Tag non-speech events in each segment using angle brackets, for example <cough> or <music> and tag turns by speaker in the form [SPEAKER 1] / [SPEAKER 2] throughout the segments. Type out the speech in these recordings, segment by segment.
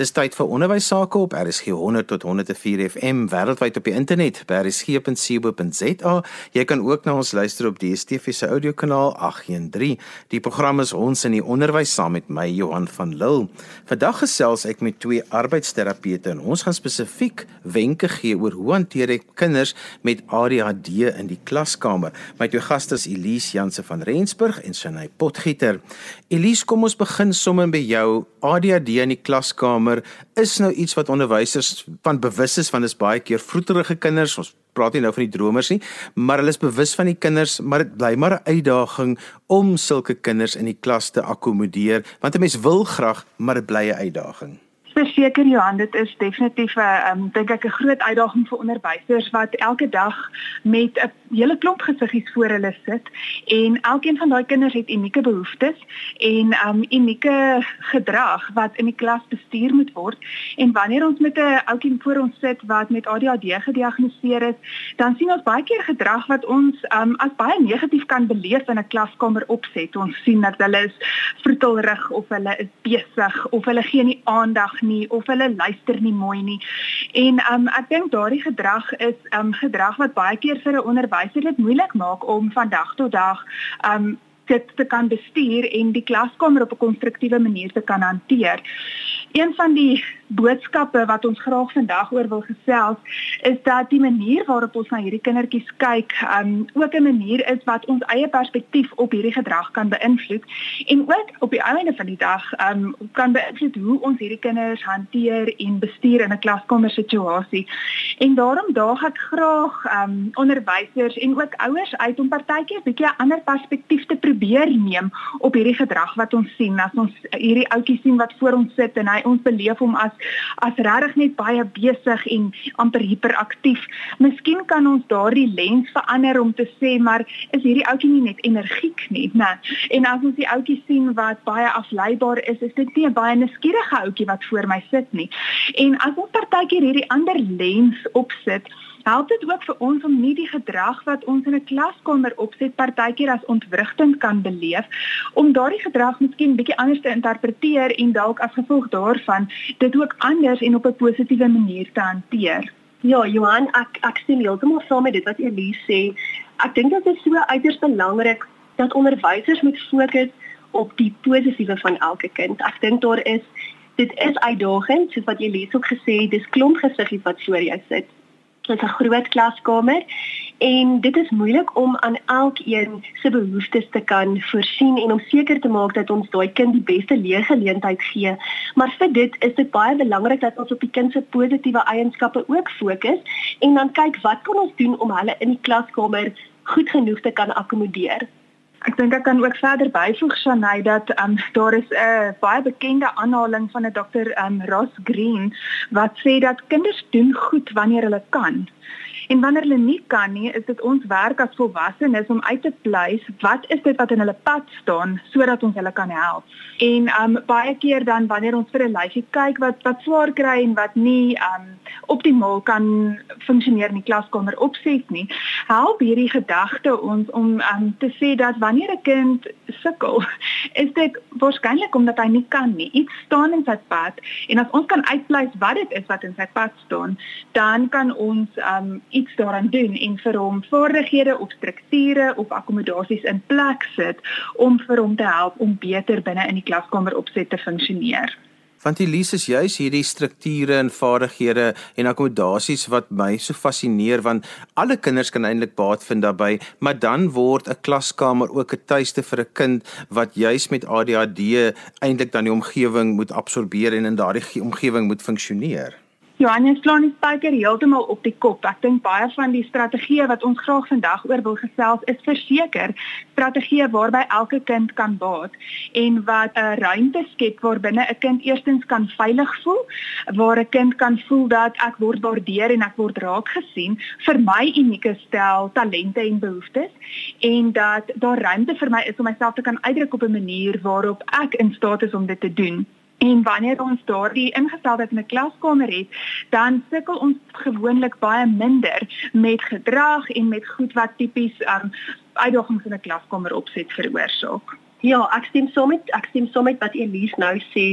[SPEAKER 1] Dis tyd vir onderwys sake op RSG 100 tot 104 FM wêreldwyd op die internet by rsg.co.za. Jy kan ook na ons luister op die DSTV se audiokanaal 813. Die program is ons in die onderwys saam met my Johan van Lille. Vandag gesels ek met twee arbeidsterapeute en ons gaan spesifiek wenke gee oor hoe hanteer ek kinders met ADHD in die klaskamer. My twee gaste is Elise Janse van Rensburg en Shanay Potgieter. Elise, kom ons begin sommer by jou. ADHD in die klaskamer kamer is nou iets wat onderwysers van bewus is van dis baie keer vroeterige kinders. Ons praat nie nou van die dromers nie maar hulle is bewus van die kinders maar dit bly maar 'n uitdaging om sulke kinders in die klas te akkommodeer want 'n mens wil graag maar dit bly 'n uitdaging
[SPEAKER 2] Verseker Johan, dit is definitief 'n um, dink ek 'n groot uitdaging vir onderwysers wat elke dag met 'n hele klomp gesiggies voor hulle sit en elkeen van daai kinders het unieke behoeftes en um unieke gedrag wat in die klas bestuur moet word. En wanneer ons met 'n ouetjie voor ons sit wat met ADHD gediagnoseer is, dan sien ons baie keer gedrag wat ons um as baie negatief kan beleef in 'n klaskamer opset. Ons sien dat hulle is vroetelrig of hulle is besig of hulle gee nie aandag nie of hulle luister nie mooi nie. En um ek dink daardie gedrag is um gedrag wat baie keer vir 'n onderwyser dit moeilik maak om van dag tot dag um dit te kan bestuur en die klaskamer op 'n konstruktiewe manier te kan hanteer. Een van die boodskappe wat ons graag vandag oor wil gesels is dat die manier waarop ons na hierdie kindertjies kyk, um ook 'n manier is wat ons eie perspektief op hierdie gedrag kan beïnvloed en ook op die einde van die dag um kan beïnvloed hoe ons hierdie kinders hanteer en bestuur in 'n klaskamer situasie. En daarom daag ek graag um onderwysers en ook ouers uit om partykeer 'n bietjie 'n ander perspektief te probeer neem op hierdie gedrag wat ons sien as ons hierdie ouetjie sien wat voor ons sit en hy ons beleef hom as as regtig net baie besig en amper hiperaktief. Miskien kan ons daardie lens verander om te sê maar is hierdie ouetjie nie net energiek nie, né? En as ons die ouetjie sien wat baie afleibaar is, is dit nie 'n baie nuuskierige ouetjie wat voor my sit nie. En as ons partykeer hierdie ander lens opsit, help dit ook vir ons om nie die gedrag wat ons in 'n klaskamer opset partykeer as ontwrigting kan beleef om daardie gedrag miskien bietjie anders te interpreteer en dalk as gevolg daarvan dit ook anders en op 'n positiewe manier te hanteer.
[SPEAKER 3] Ja, Johan, ek ek sien heeltemal saam met dit wat Elise sê. Ek dink dit is so uiters belangrik dat onderwysers moet fokus op die positiewe van elke kind. Ek dink daar is dit is uitdagend, soos wat Elise ook gesê het, dis klomp gesiggies wat voor jou sit Dit is 'n groot klaskamer en dit is moeilik om aan elkeen se behoeftes te kan voorsien en om seker te maak dat ons daai kind die beste leergeleentheid gee. Maar vir dit is dit baie belangrik dat ons op die kind se positiewe eienskappe ook fokus en dan kyk wat kan ons doen om hulle in die klaskamer goed genoeg te kan akkommodeer.
[SPEAKER 2] Ek dink ek kan ook verder byvoeg Shanay dat um, daar is 'n uh, baie bekende aanhaling van 'n dokter um, Ross Green wat sê dat kinders doen goed wanneer hulle kan. En wanneer hulle nie kan nie, is dit ons werk as volwassenes om uit te pleis wat is dit wat in hulle pad staan sodat ons hulle kan help. En um baie keer dan wanneer ons vir 'n lyfie kyk wat wat swaar kry en wat nie um optimaal kan funksioneer in die klaskamer opset nie, help hierdie gedagte ons om um te sê dat wanneer 'n kind sukkel, <laughs> is dit waarskynlik omdat hy nie kan nie. Iets staan in sy pad en as ons kan uitpleis wat dit is wat in sy pad staan, dan kan ons um iets daaraan doen en vir hom vaardighede of strukture of akkommodasies in plek sit om vir hom te help om beter binne in die klaskamer opset te funksioneer.
[SPEAKER 1] Want Elise is juis hierdie strukture en vaardighede en akkommodasies wat my so fascineer want alle kinders kan eintlik baat vind daarbey, maar dan word 'n klaskamer ook 'n tuiste vir 'n kind wat juis met ADHD eintlik dan die omgewing moet absorbeer en in daardie omgewing moet funksioneer.
[SPEAKER 2] Johannes slaan die spyker heeltemal op die kop. Ek dink baie van die strategieë wat ons graag vandag oor wil gesels is verseker strategieë waarby elke kind kan baat en wat 'n ruimte skep waarbinne 'n kind eerstens kan veilig voel, waar 'n kind kan voel dat ek word waardeer en ek word raak gesien vir my unieke stel talente en behoeftes en dat daar ruimte vir my is om myself te kan uitdruk op 'n manier waarop ek in staat is om dit te doen. En wanneer ons daardie ingesteldheid in 'n klaskamer het, dan sukkel ons gewoonlik baie minder met gedrag en met goed wat tipies um uitdagings in 'n klaskamer opset veroorsaak.
[SPEAKER 3] Ja, ek stem saam met ek stem saam met wat Elise nou sê.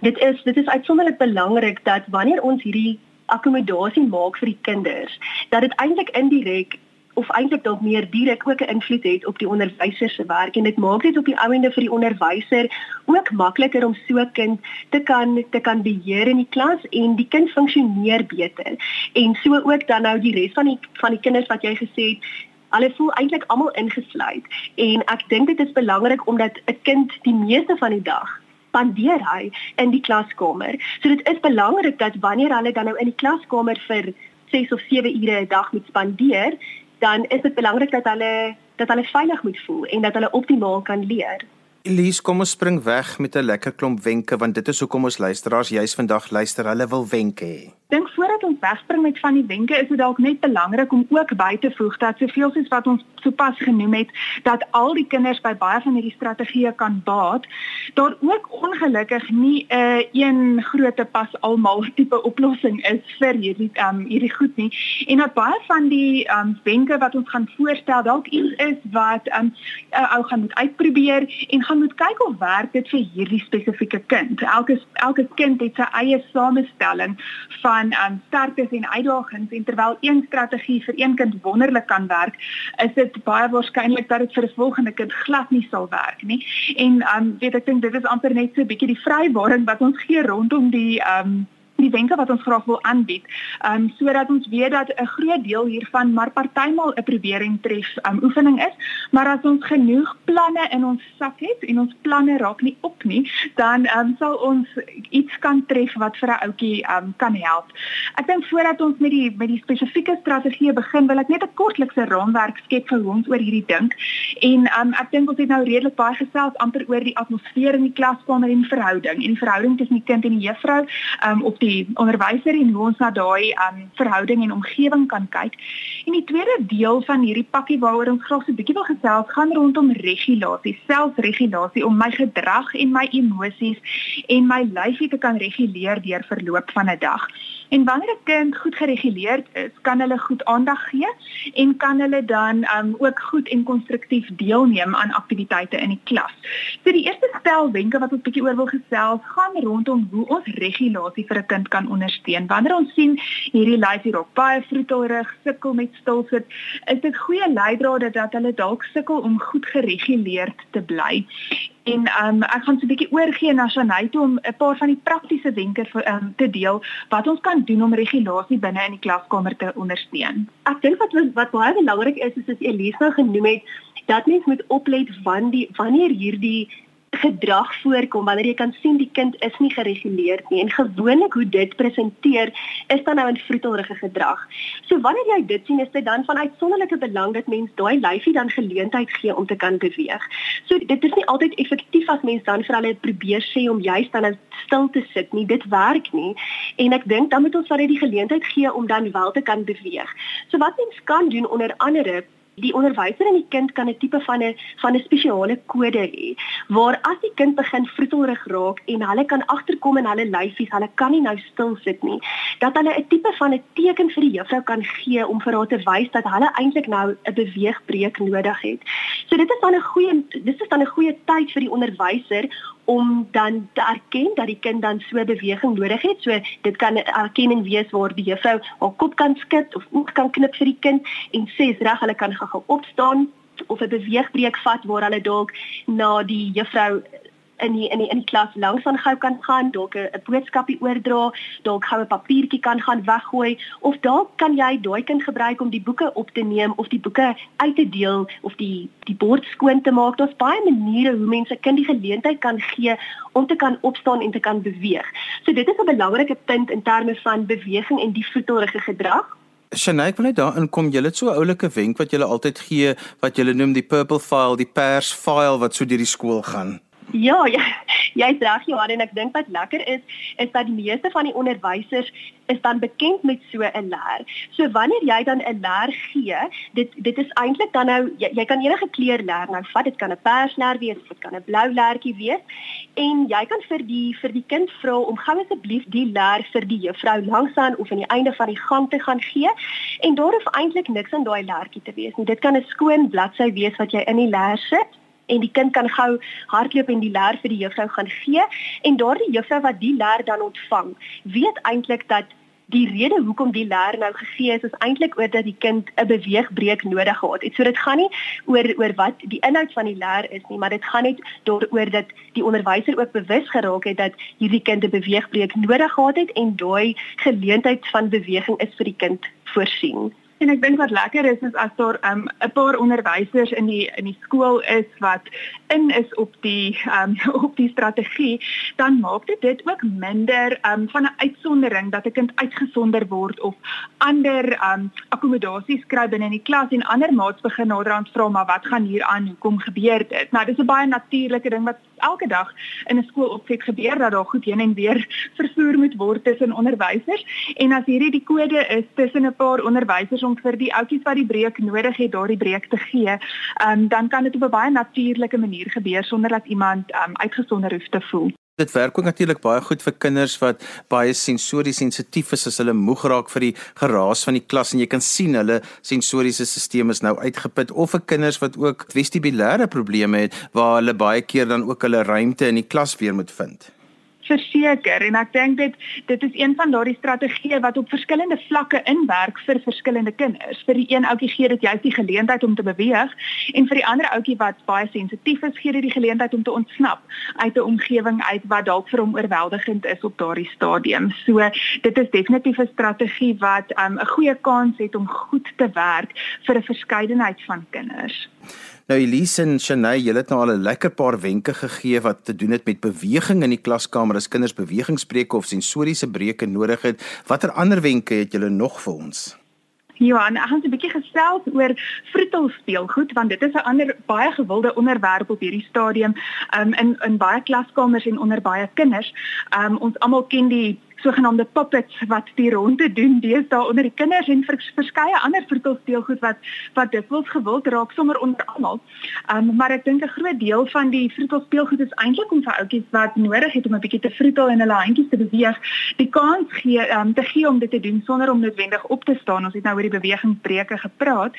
[SPEAKER 3] Dit is dit is uitsonderlik belangrik dat wanneer ons hierdie akkommodasie maak vir die kinders, dat dit eintlik indirek of eintlik dalk meer direk ook 'n invloed het op die onderwyser se werk en dit maak dit op die ouende vir die onderwyser ook makliker om so 'n kind te kan te kan beheer in die klas en die kind funksioneer beter. En so ook dan nou die res van die van die kinders wat jy gesê het Hulle voel eintlik almal ingesluit en ek dink dit is belangrik omdat 'n kind die meeste van die dag spandeer hy in die klaskamer. So dit is belangrik dat wanneer hulle dan nou in die klaskamer vir 6 of 7 ure 'n dag moet spandeer, dan is dit belangrik dat hulle dat hulle veilig moet voel en dat hulle optimaal kan leer.
[SPEAKER 1] Elise, kom ons spring weg met 'n lekker klomp wenke want dit is hoekom ons luisteraars juis vandag luister. Hulle wil wenke hê
[SPEAKER 2] dink voordat ons wegspring met van die wenke is dit dalk net belangrik om ook by te voeg dat soveel soos wat ons sopas genoem het dat al die kinders by baie van hierdie strategieë kan baat daar ook ongelukkig nie 'n uh, een grootte pas almal <laughs> tipe oplossing is vir hierdie um, hierdie goed nie. En dat baie van die um, wenke wat ons gaan voorstel dalk iets is wat um, uh, ou gaan moet uitprobeer en gaan moet kyk of werk dit vir hierdie spesifieke kind. Elke elke kind het sy eie samestelling van van um, sterktes en uitdagings en terwyl een strategie vir een kind wonderlik kan werk, is dit baie waarskynlik dat dit vir 'n volgende kind glad nie sal werk nie. En um weet ek dink dit is amper net so 'n bietjie die vrywaring wat ons gee rondom die um die wenke wat ons graag wil aanbied. Um sodat ons weet dat 'n groot deel hiervan maar partymal 'n probering tref um oefening is, maar as ons genoeg planne in ons sak het en ons planne raak nie op nie, dan um sal ons iets kan tref wat vir 'n ouetjie um kan help. Ek dink voordat ons met die met die spesifieke strategieë begin, wil ek net 'n kortlikse raamwerk skep vir ons oor hierdie dink. En um ek dink ons het nou redelik baie gesels amper oor die atmosfeer in die klaskamer en die verhouding en die verhouding tussen die kind en die juffrou um op die die onderwyser en hoe ons na daai um, verhouding en omgewing kan kyk. En die tweede deel van hierdie pakkie waaroor ons graag so 'n bietjie wil gesels, gaan rondom regulasie, selfregulasie om my gedrag en my emosies en my lyfie te kan reguleer deur verloop van 'n dag. En wanneer 'n kind goed gereguleerd is, kan hulle goed aandag gee en kan hulle dan um, ook goed en konstruktief deelneem aan aktiwiteite in die klas. So die eerste stel wenke wat ons bietjie oor wil gesels, gaan rondom hoe ons regulasie vir 'n kind kan ondersteun. Wanneer ons sien hierdie lyfie raak baie vroetelrig, sukkel met stilsit, is dit goeie leidrade dat hulle dalk sukkel om goed gereguleerd te bly. En um, ek gaan so 'n bietjie oorgie na Shanay om 'n paar van die praktiese wenke vir um, te deel wat ons kan doen om regulasie binne in die klaskamer te ondersteun.
[SPEAKER 3] Ek dink wat wat baie belangrik is is as Elisa genoem het dat mens moet oplet wanneer hierdie gedrag voorkom wanneer jy kan sien die kind is nie gereguleerd nie en gewoonlik hoe dit presenteer is dan nou 'n vroetelrige gedrag. So wanneer jy dit sien is dit dan van uitsonderlike belang dat mens daai lyfie dan geleentheid gee om te kan beweeg. So dit is nie altyd effektief as mens dan vir hulle probeer sê om juist dan stil te sit nie. Dit werk nie. En ek dink dan moet ons vir hulle die geleentheid gee om dan wel te kan beweeg. So wat mens kan doen onder andere die onderwyser en die kind kan 'n tipe van 'n van 'n spesiale kode hê waar as die kind begin vroetelrig raak en hulle kan agterkom in hulle lyfies, hulle kan nie nou stil sit nie, dat hulle 'n tipe van 'n teken vir die juffrou kan gee om vir haar te wys dat hulle eintlik nou 'n beweegbreek nodig het. So dit is dan 'n goeie dis is dan 'n goeie tyd vir die onderwyser om dan te erken dat die kind dan so beweging nodig het. So dit kan 'n erkenning wees waar die juffrou haar kop kan skud of oog kan knip vir die kind en sê reg hulle kan gou opstaan of 'n beweegbreek vat waar hulle dalk na die juffrou in die in die in die klas langs aan gou kan gaan, dalk 'n boodskapie oordra, dalk gou 'n papiertjie kan gaan weggooi of dalk kan jy daai kind gebruik om die boeke op te neem of die boeke uit te deel of die die bord skoon te maak. Daar's baie maniere hoe mense kind die geleentheid kan gee om te kan opstaan en te kan beweeg. So dit is 'n belangrike punt in terme van beweging en die voetelrige gedrag.
[SPEAKER 1] Shanay, ek wil net daarin kom. Julle het so 'n oulike wenk wat julle altyd gee wat julle noem die purple file, die pers file wat so deur die skool gaan.
[SPEAKER 3] Ja, <laughs> ja. Jy's reg Johan en ek dink wat lekker is is dat die meeste van die onderwysers is dan bekend met so 'n leer. So wanneer jy dan 'n leer gee, dit dit is eintlik dan nou jy, jy kan enige kleur leer nou vat. Dit kan 'n persleer wees, dit kan 'n blou leertjie wees en jy kan vir die vir die kind vra om gou asseblief die leer vir die juffrou langsaan of aan die einde van die gang te gaan gee en daar hoef eintlik niks aan daai leertjie te wees nie. Dit kan 'n skoon bladsy wees wat jy in die leer sit en die kind kan gou hardloop en die leer vir die juffrou gaan gee en daardie juffrou wat die leer dan ontvang weet eintlik dat die rede hoekom die leer nou gegee is is eintlik oor dat die kind 'n beweegbreek nodig gehad het. So dit gaan nie oor oor wat die inhoud van die leer is nie, maar dit gaan net daaroor dat die onderwyser ook bewus geraak het dat hierdie kind 'n beweegbreek nodig gehad het en daai geleentheid van beweging is vir die kind voorsien.
[SPEAKER 2] En ek dink wat lekker is is as daar 'n um, paar onderwysers in die in die skool is wat in is op die um, <laughs> op die strategie, dan maak dit dit ook minder um, van 'n uitsondering dat 'n kind uitgesonder word of ander um, akkommodasies kry binne in die klas en ander maats begin naderhand vra maar wat gaan hier aan? Hoekom gebeur dit? Nou dis 'n baie natuurlike ding wat elke dag in 'n skool opset gebeur dat daar goed heen en weer vervoer moet word tussen onderwysers en as hierdie die kode is tussen 'n paar onderwysers om vir die ouetjies wat die breek nodig het daardie breek te gee, um, dan kan dit op 'n baie natuurlike manier gebeur sonder dat iemand um, uitgesonder hoef te voel.
[SPEAKER 1] Dit werk ook natuurlik baie goed vir kinders wat baie sensories sensitief is as hulle moeg raak vir die geraas van die klas en jy kan sien hulle sensoriese stelsel is nou uitgeput of vir kinders wat ook vestibulêre probleme het waar hulle baie keer dan ook hulle ruimte in die klas weer moet vind
[SPEAKER 2] verseker en ek dink dit dit is een van daardie strategieë wat op verskillende vlakke inwerk vir verskillende kinders. Vir die een ouetjie gee dit juist die geleentheid om te beweeg en vir die ander ouetjie wat baie sensitief is, gee dit die geleentheid om te ontsnap uit 'n omgewing uit wat dalk vir hom oorweldigend is op daardie stadium. So dit is definitief 'n strategie wat um, 'n um, goeie kans het om goed te werk vir 'n verskeidenheid van kinders.
[SPEAKER 1] Nou Elise en Shanay, julle het nou al 'n lekker paar wenke gegee wat te doen het met beweging in die klaskamer as kinders bewegingsbreuke of sensoriese breuke nodig het. Watter ander wenke het julle nog vir ons?
[SPEAKER 2] Johan, ek gaan 'n bietjie gesels oor vroetelspeelgoed want dit is 'n ander baie gewilde onderwerp op hierdie stadium um, in in baie klaskamers en onder baie kinders. Um, ons almal ken die sogenaamde puppets wat die ronde doen deesdae onder die kinders en vers, verskeie ander vertolspeelgoed wat wat dikwels gewild raak sommer onder almal. Um, maar ek dink 'n groot deel van die vertolspeelgoed is eintlik om vir ouetjies wat nodig het om 'n bietjie te vroetel en hulle handjies te beweeg, die kans gee um, te gee om dit te doen sonder om noodwendig op te staan. Ons het nou oor die bewegingsbreuke gepraat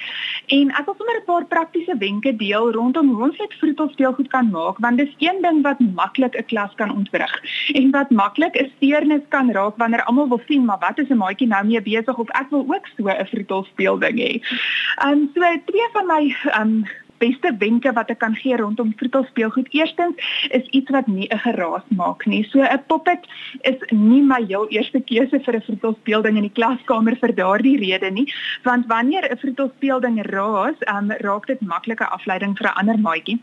[SPEAKER 2] en ek wil sommer 'n paar praktiese wenke deel rondom hoe ons dit vertolspeelgoed kan maak want dis een ding wat maklik 'n klas kan ontwrig en wat maklik 'n steurnis kan raak wanneer almal wil sien maar wat is 'n maatjie nou mee besig of ek wil ook so 'n vroetelspeel ding hê. Ehm um, so twee van my ehm um, beste wenke wat ek kan gee rondom vroetelspeelgoed. Eerstens is iets wat nie 'n geraas maak nie. So 'n poppet is nie my heel eerste keuse vir 'n vroetelspeelding in die klaskamer vir daardie rede nie, want wanneer 'n vroetelspeelding raas, um, raak dit maklike afleiding vir 'n ander maatjie.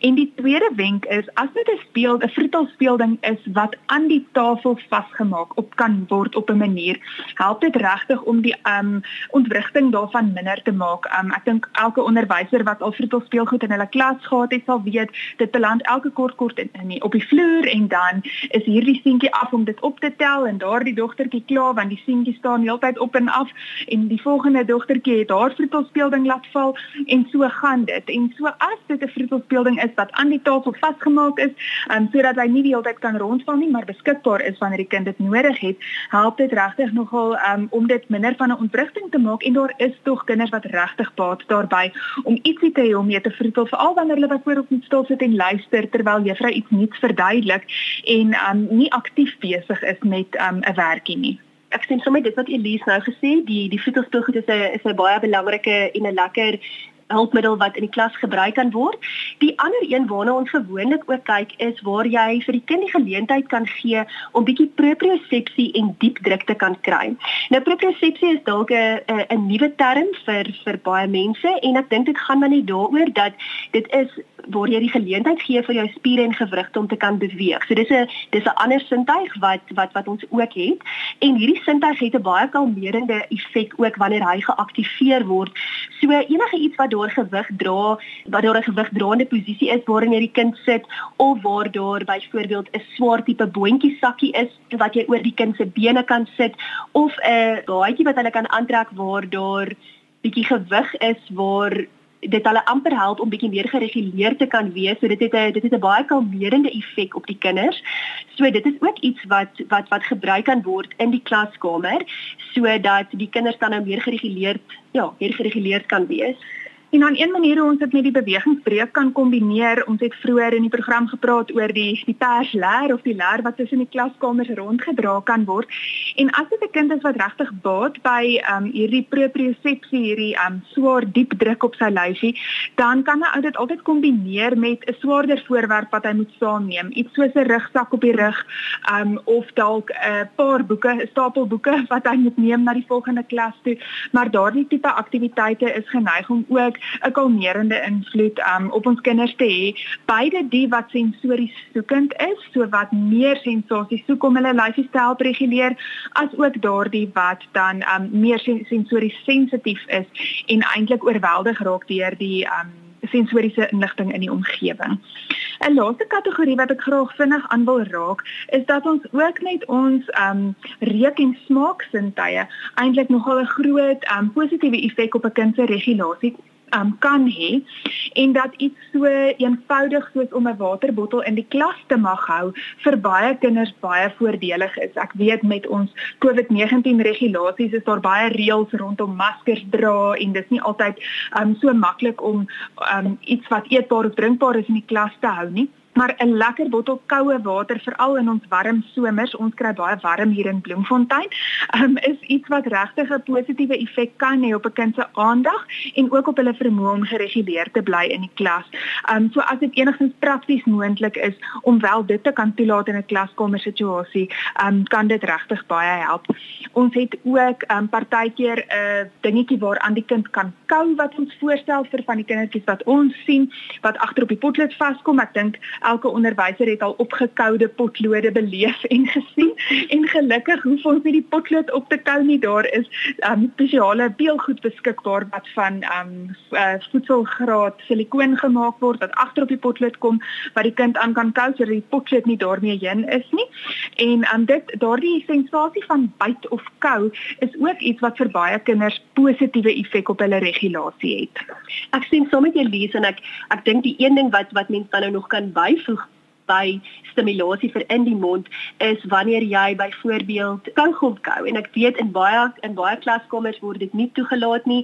[SPEAKER 2] En die tweede wenk is as dit 'n speel 'n vroetelspeelding is wat aan die tafel vasgemaak op kan word op 'n manier, help dit regtig om die um ontwrigting daarvan minder te maak. Um, ek dink elke onderwyser wat al vroetel speelgoed in hulle klas gehad het, sal weet dit beland elke kort kort in, in op die vloer en dan is hierdie seentjie af om dit op te tel en daardie dogtertjie klaar want die seentjie staan heeltyd op en af en die volgende dogtertjie het haar vroetelspeelding laat val en so gaan dit. En so as dit 'n vroetelspeelding is wat aan die tafel vasgemaak is, um, sodat hy nie die hele tyd kan rondval nie, maar beskikbaar is wanneer die kind dit nodig het, help dit regtig nogal um, om dit minder van 'n ontwrigting te maak en daar is tog kinders wat regtig baat daarbey om ietsie te hê om mee te vertel veral wanneer hulle byvoorbeeld net stil sit en luister terwyl juffrou iets nuuts verduidelik en um nie aktief besig is met um 'n werkie nie.
[SPEAKER 3] Ek sien sommer dit wat Elise nou gesê, die die voetelspeelgoed is 'n is 'n baie belangrike en 'n lekker hulpmiddel wat in die klas gebruik kan word. Die ander een waarna ons gewoonlik ook kyk is waar jy vir die kind die geleentheid kan gee om bietjie propriosepsie en diep druk te kan kry. Nou propriosepsie is dalk 'n 'n nuwe term vir vir baie mense en ek dink dit gaan maar net daaroor dat dit is waar jy die geleentheid gee vir jou spiere en gewrigte om te kan beweeg. So dis 'n dis 'n ander sintuig wat wat wat ons ook het. En hierdie sintuig het 'n baie kalmerende effek ook wanneer hy geaktiveer word. So enige iets wat daar gewig dra, wat daar 'n gewigdraende posisie is waarin jy die kind sit of waar daar byvoorbeeld 'n swaar tipe boontjie sakkie is wat jy oor die kind se bene kan sit of 'n baadjie wat hulle kan aantrek waar daar bietjie gewig is waar dit hulle amper help om bietjie meer gereguleer te kan wees. So dit het 'n dit het 'n baie kalmerende effek op die kinders. So dit is ook iets wat wat wat gebruik kan word in die klaskamer sodat die kinders dan nou meer gereguleerd, ja, meer gereguleerd kan wees.
[SPEAKER 2] En dan een manier hoe ons dit met die bewegingsbreek kan kombineer, ons het vroeër in die program gepraat oor die die persleer of die leer wat tussen die klaskamers rondgedra kan word. En as dit 'n kind is wat regtig baat by um hierdie propriosepsie, hierdie um swaar diep druk op sy lyfie, dan kan 'n ou dit altyd kombineer met 'n swaarder voorwerp wat hy moet saamneem, iets soos 'n rugsak op die rug, um of dalk 'n paar boeke, 'n stapel boeke <laughs> wat hy moet neem na die volgende klas toe. Maar daardie tipe aktiwiteite is geneig om ook 'n kalmerende invloed um, op ons kinders te hê. Beide die wat sensories soekend is, so wat meer sensasies soek om hulle lifestyle te reguleer, as ook daardie wat dan um, meer sensories sensitief is en eintlik oorweldig raak deur die um, sensoriese inligting in die omgewing. 'n Laaste kategorie wat ek graag vinnig aan wil raak, is dat ons ook net ons um reuk en smaak sintuie eintlik nogal 'n groot um positiewe effek op 'n kind se regulasie um, kan hê en dat iets so eenvoudig soos om 'n waterbottel in die klas te mag hou vir baie kinders baie voordelig is. Ek weet met ons COVID-19 regulasies is daar baie reëls rondom maskers dra en dit is nie altyd um, so maklik om um, iets wat eetbaar of drinkbaar is in die klas te hou nie maar 'n lekker bottel koue water veral in ons warm somers, ons kry baie warm hier in Bloemfontein, um, is iets wat regtig 'n positiewe effek kan hê op 'n kind se aandag en ook op hulle vermoë om gereguleerd te bly in die klas. Um so as dit enigstens prakties moontlik is om wel dit te kan toelaat in 'n klaskamer situasie, um kan dit regtig baie help. Ons het ook um partykeer 'n uh, dingetjie waaraan die kind kan kou wat ons voorstel vir van die kindertjies wat ons sien wat agter op die potlood vaskom. Ek dink elke onderwyser het al opgekoude potlode beleef <laughs> en gesien. En gelukkig hoef ons nie die potlood op te kou nie. Daar is um, spesiale beelgoed beskikbaar wat van um, uh, voedselgraad silikoon gemaak word wat agter op die potlood kom wat die kind aan kan kou sodat die potlood nie daarmee heen is nie. En um, dit daardie sensasie van byt of kou is ook iets wat vir baie kinders positiewe effek op hulle regulasie het.
[SPEAKER 3] Ek sien sommer jy lees en ek ek dink die een ding wat wat mense dan nou nog kan by byvoeg by stimulasie vir in die mond is wanneer jy byvoorbeeld kaugom kou en ek weet in baie in baie klaskamers word dit nie toegelaat nie.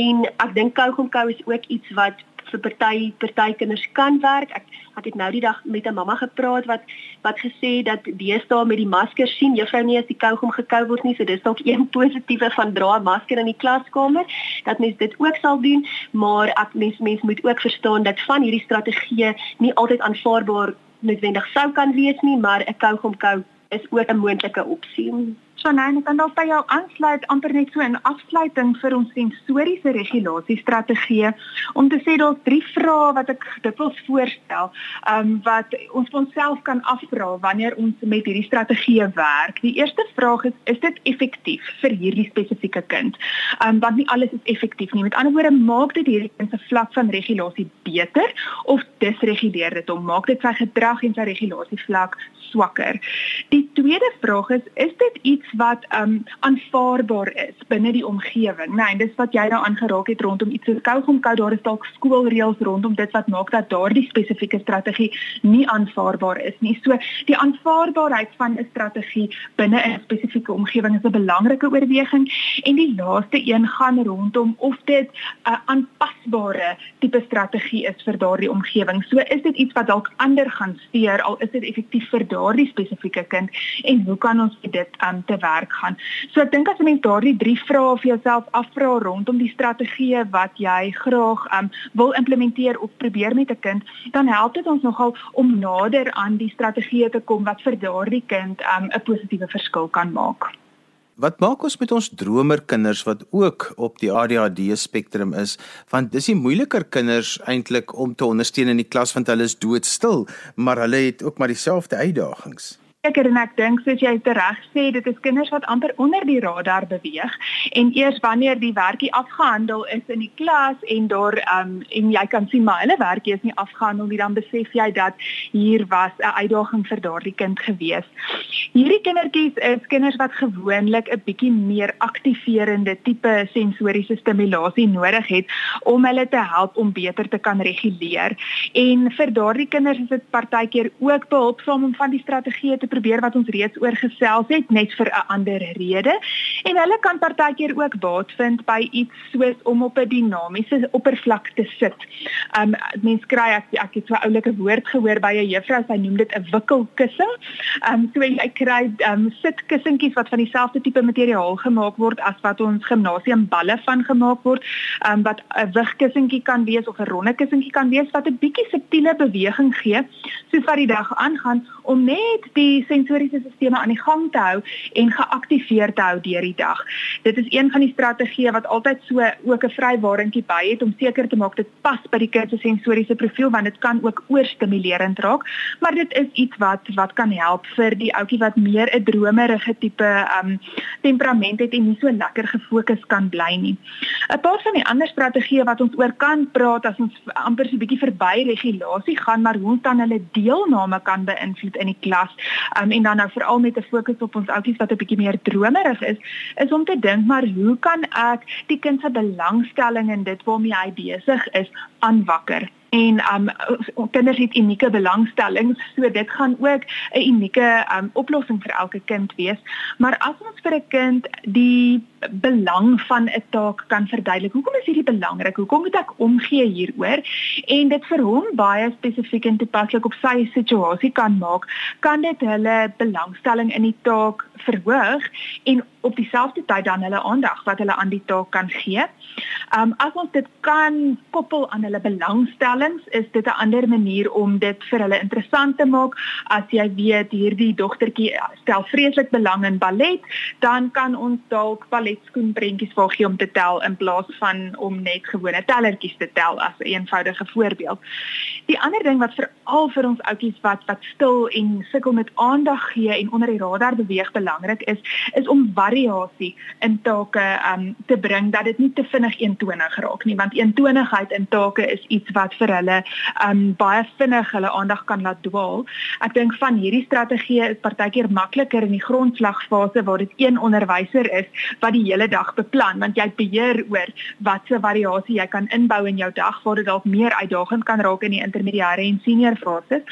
[SPEAKER 3] En ek dink kaugom kou is ook iets wat vir party party kinders kan werk. Ek ek het nou die dag met 'n mamma gepraat wat wat gesê dat deesdae met die masker sien juffrou nie as die kougom gekou word nie, so dis dalk een <laughs> positiewe van dra 'n masker in die klaskamer dat mens dit ook sal doen, maar ek mens mens moet ook verstaan dat van hierdie strategieë nie altyd aanvaarbaar noodwendig sou kan wees nie, maar 'n kougom kou is ook 'n moontlike opsie.
[SPEAKER 2] Shanine, kan dalk by jou aansluit amper net so in afsluiting vir ons sensoriese regulasiestrategie om te sê daar's drie vrae wat ek dikwels voorstel, ehm um, wat ons vir onsself kan afvra wanneer ons met hierdie strategie werk. Die eerste vraag is is dit effektief vir hierdie spesifieke kind? Ehm um, want nie alles is effektief nie. Met ander woorde, maak dit hierdie kind se vlak van regulasie beter of disreguleer dit hom? Maak dit sy gedrag en sy regulasie vlak swakker? Die tweede vraag is is dit iets wat um aanvaarbaar is binne die omgewing. Nee, en dis wat jy nou aangeraak het rondom iets soos kougom kou, daar is dalk skoolreëls rondom dit wat maak dat daardie spesifieke strategie nie aanvaarbaar is nie. So die aanvaarbaarheid van 'n strategie binne 'n spesifieke omgewing is 'n belangrike oorweging en die laaste een gaan rondom of dit 'n aanpasbare tipe strategie is vir daardie omgewing. So is dit iets wat dalk ander gaan steur al is dit effektief vir daardie spesifieke kind en hoe kan ons dit um, te werk gaan. So ek dink as 'n mens daardie drie vrae vir jouself afvra rondom die strategieë wat jy graag um, wil implementeer of probeer met 'n kind, dan help dit ons nogal om nader aan die strategieë te kom wat vir daardie kind um, 'n um, positiewe verskil kan maak.
[SPEAKER 1] Wat maak ons met ons dromer kinders wat ook op die ADHD spektrum is? Want dis die moeiliker kinders eintlik om te ondersteun in die klas want hulle is doodstil, maar hulle het ook maar dieselfde uitdagings
[SPEAKER 2] seker en ek dink soos jy reg sê dit is kinders wat amper onder die radar beweeg en eers wanneer die werkie afgehandel is in die klas en daar um, en jy kan sien maar hulle werkie is nie afgehandel nie dan besef jy dat hier was 'n uitdaging vir daardie kind gewees. Hierdie kindertjies is kinders wat gewoonlik 'n bietjie meer aktiverende tipe sensoriese stimulasie nodig het om hulle te help om beter te kan reguleer. En vir daardie kinders is dit partykeer ook behulpsaam om van die strategieë te probeer wat ons reeds oor gesels het net vir 'n ander rede. En hulle kan partykeer ook baat vind by iets soos om op 'n dinamiese oppervlak te sit. Um mense kry ek ek het so 'n oulike woord gehoor by 'n juffrou, sy noem dit 'n wikkelkussing. Um so jy kry um sitkussentjies wat van dieselfde tipe materiaal gemaak word as wat ons gimnasiumballe van gemaak word, um wat 'n wigkussentjie kan wees of 'n ronde kussentjie kan wees wat 'n bietjie subtiele beweging gee soos wat die dag aangaan om net die sensoriese stelsels aan die gang te hou en geaktiveer te hou deur die dag. Dit is een van die strategieë wat altyd so ook 'n vrywaringkie by het om seker te maak dit pas by die kind se sensoriese profiel want dit kan ook oorstimulerend raak, maar dit is iets wat wat kan help vir die ouetjie wat meer 'n dromerige tipe um temperament het en nie so lekker gefokus kan bly nie. 'n Paar van die ander strategieë wat ons oor kan praat as ons amper so 'n bietjie verby regulasie gaan, maar hoe ons dan hulle deelname kan beïnvloed in die klas. Um en dan nou veral met 'n fokus op ons oudjies wat 'n bietjie meer dromerig is, is om te dink maar hoe kan ek die kind se belangstelling in dit waarmee hy besig is aanwakker? En um kinders het unieke belangstellings so dit gaan ook 'n unieke um oplossing vir elke kind wees. Maar as ons vir 'n kind die belang van 'n taak kan verduidelik hoekom is hierdie belangrik hoekom moet ek omgee hieroor? En dit vir hom baie spesifiek en toepaslik op sy situasie kan maak kan dit hulle belangstelling in die taak verhoog en op dieselfde tyd dan hulle aandag wat hulle aan die taak kan gee. Um as ons dit kan koppel aan hulle belangstellings, is dit 'n ander manier om dit vir hulle interessant te maak. As jy weet hierdie dogtertjie stel vreeslik belang in ballet, dan kan ons dalk balletskoenprentjies vir gee om te tel in plaas van om net gewone tellertjies te tel as 'n eenvoudige voorbeeld. Die ander ding wat veral vir ons oudjies wat wat stil en sukkel met aandag gee en onder die radar beweeg belangrik is, is om variasie in take um te bring dat dit nie te vinnig eentonig raak nie, want eentonigheid in take is iets wat vir hulle um baie vinnig hulle aandag kan laat dwaal. Ek dink van hierdie strategieë is partykeer makliker in die grondslagfase waar dit een onderwyser is wat die hele dag beplan, want jy beheer oor watse variasie jy kan inbou in jou dag waar dit dalk meer uitdagend kan raak in die intermediêre en senior fases.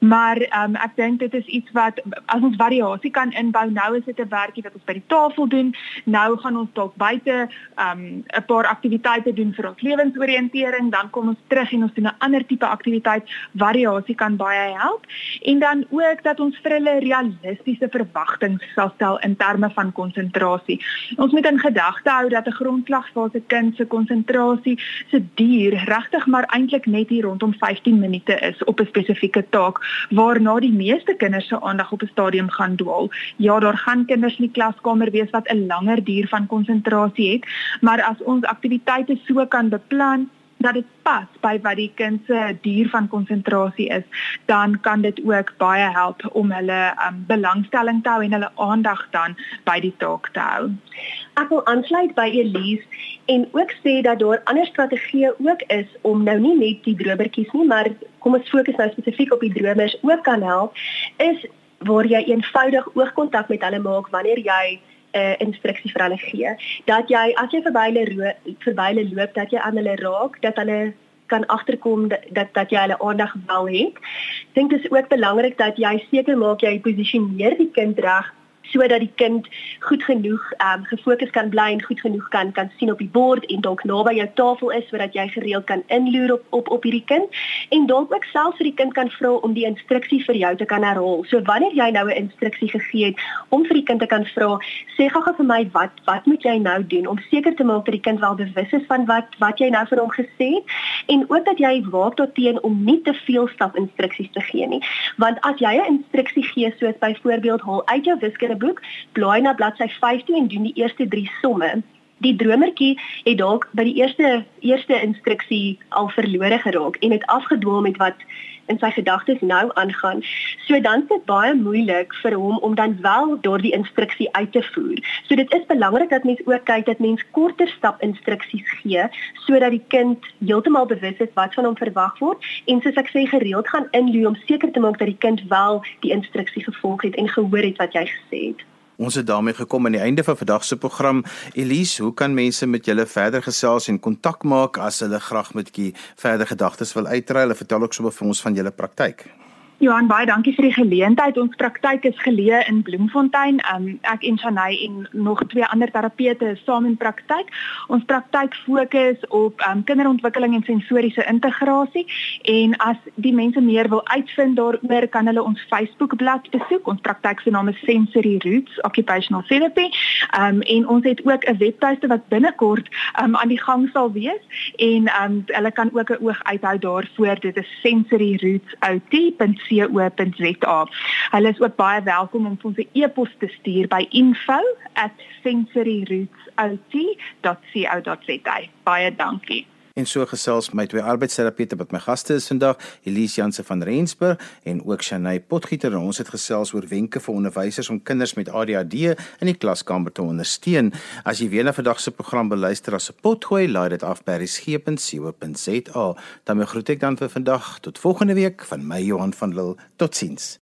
[SPEAKER 2] Maar um ek dink dit is iets wat as ons variasie kan inbou nou is dit 'n werkie wat ons by die tafel doen. Nou gaan ons dalk buite um 'n paar aktiwiteite doen vir ons lewensoriëntering, dan kom ons terug en ons 'n ander tipe aktiwiteit. Variasie kan baie help en dan ook dat ons vir hulle realistiese verwagtinge sal stel in terme van konsentrasie. Ons moet in gedagte hou dat 'n grondslagfase kind se konsentrasie se duur regtig maar eintlik net hier rondom 15 minute is op 'n spesifieke taak waarna die meeste kinders se aandag op 'n stadium gaan dwaal. Ja, daar gaan kinders in die klaskamer wees wat 'n langer duur van konsentrasie het, maar as ons aktiwiteite so kan beplan dat dit pas by wat die kind se duur van konsentrasie is, dan kan dit ook baie help om hulle um, belangstelling te hou en hulle aandag dan by die taak te hou.
[SPEAKER 3] Ek wil aansluit by Elise en ook sê dat daar ander strategieë ook is om nou nie net die dromertjies nie, maar kom ons fokus nou spesifiek op die dromers ook kan help is waar jy eenvoudig oogkontak met hulle maak wanneer jy uh, instruksie vir hulle gee. Dat jy as jy verby hulle verby hulle loop, dat jy aan hulle raak, dat hulle kan agterkom dat, dat dat jy hulle aandag wel het. Dink dit is ook belangrik dat jy seker maak jy posisioneer die kind reg sodat die kind goed genoeg ehm um, gefokus kan bly en goed genoeg kan kan sien op die bord en dalk naby jou tafel is sodat jy gereeld kan inloer op op op hierdie kind en dalk ook self vir die kind kan vra om die instruksie vir jou te kan herhaal. So wanneer jy nou 'n instruksie gegee het om vir die kind te kan vra, sê gou-gou vir my wat wat moet jy nou doen om seker te maak dat die kind wel bewus is van wat wat jy nou vir hom gesê het en ook dat jy waak daarteen om nie te veel stap instruksies te gee nie. Want as jy 'n instruksie gee soos byvoorbeeld haal uit jou wiskunde boek, blaai na bladsy 15 en doen die eerste 3 somme. Die dromertjie het dalk by die eerste eerste instruksie al verlore geraak en het afgedwaal met wat in sy gedagtes nou aangaan. So dan is dit baie moeilik vir hom om dan wel daardie instruksie uit te voer. So dit is belangrik dat mens ook kyk dat mens korter stap instruksies gee sodat die kind heeltemal bewus is wat van hom verwag word en soos ek sê gereeld gaan inloer om seker te maak dat die kind wel die instruksie gevolg het en gehoor het wat jy gesê het.
[SPEAKER 1] Ons het daarmee gekom aan die einde van vandag se program. Elise, hoe kan mense met julle verder gesels en kontak maak as hulle graag met 'n verder gedagtes wil uitruil? Vertel ook sommer vir ons van julle praktyk.
[SPEAKER 2] Johan, baie dankie vir die geleentheid. Ons praktyk is geleë in Bloemfontein. Um, ek en Shanay en nog twee ander terapeute is saam in praktyk. Ons praktyk fokus op um, kinderontwikkeling en sensoriese integrasie en as die mense meer wil uitvind daaroor, kan hulle ons Facebook-blad besoek. Ons praktyk se naam is Sensory Roots Occupational Therapy. Um, en ons het ook 'n webtuiste wat binnekort um, aan die gang sal wees en um, hulle kan ook 'n oog uithou daarvoor. Dit is sensoryrootsot.com co.za. Hulle is ook baie welkom om ons 'n e-pos te stuur by info@sensoryrootsot.co.za. Baie dankie.
[SPEAKER 1] En so gesels my twee arbeidsterapeute wat my gaste is vandag, Elise Janse van Rensburg en ook Shanay Potgieter. Ons het gesels oor wenke vir onderwysers om kinders met ADHD in die klaskamer te ondersteun. As jy weer na vandag se program beluister as 'n potgooi, laai dit af by resgep.co.za. Dan groet ek dan vir vandag tot volgende week van my Johan van Lille. Totsiens.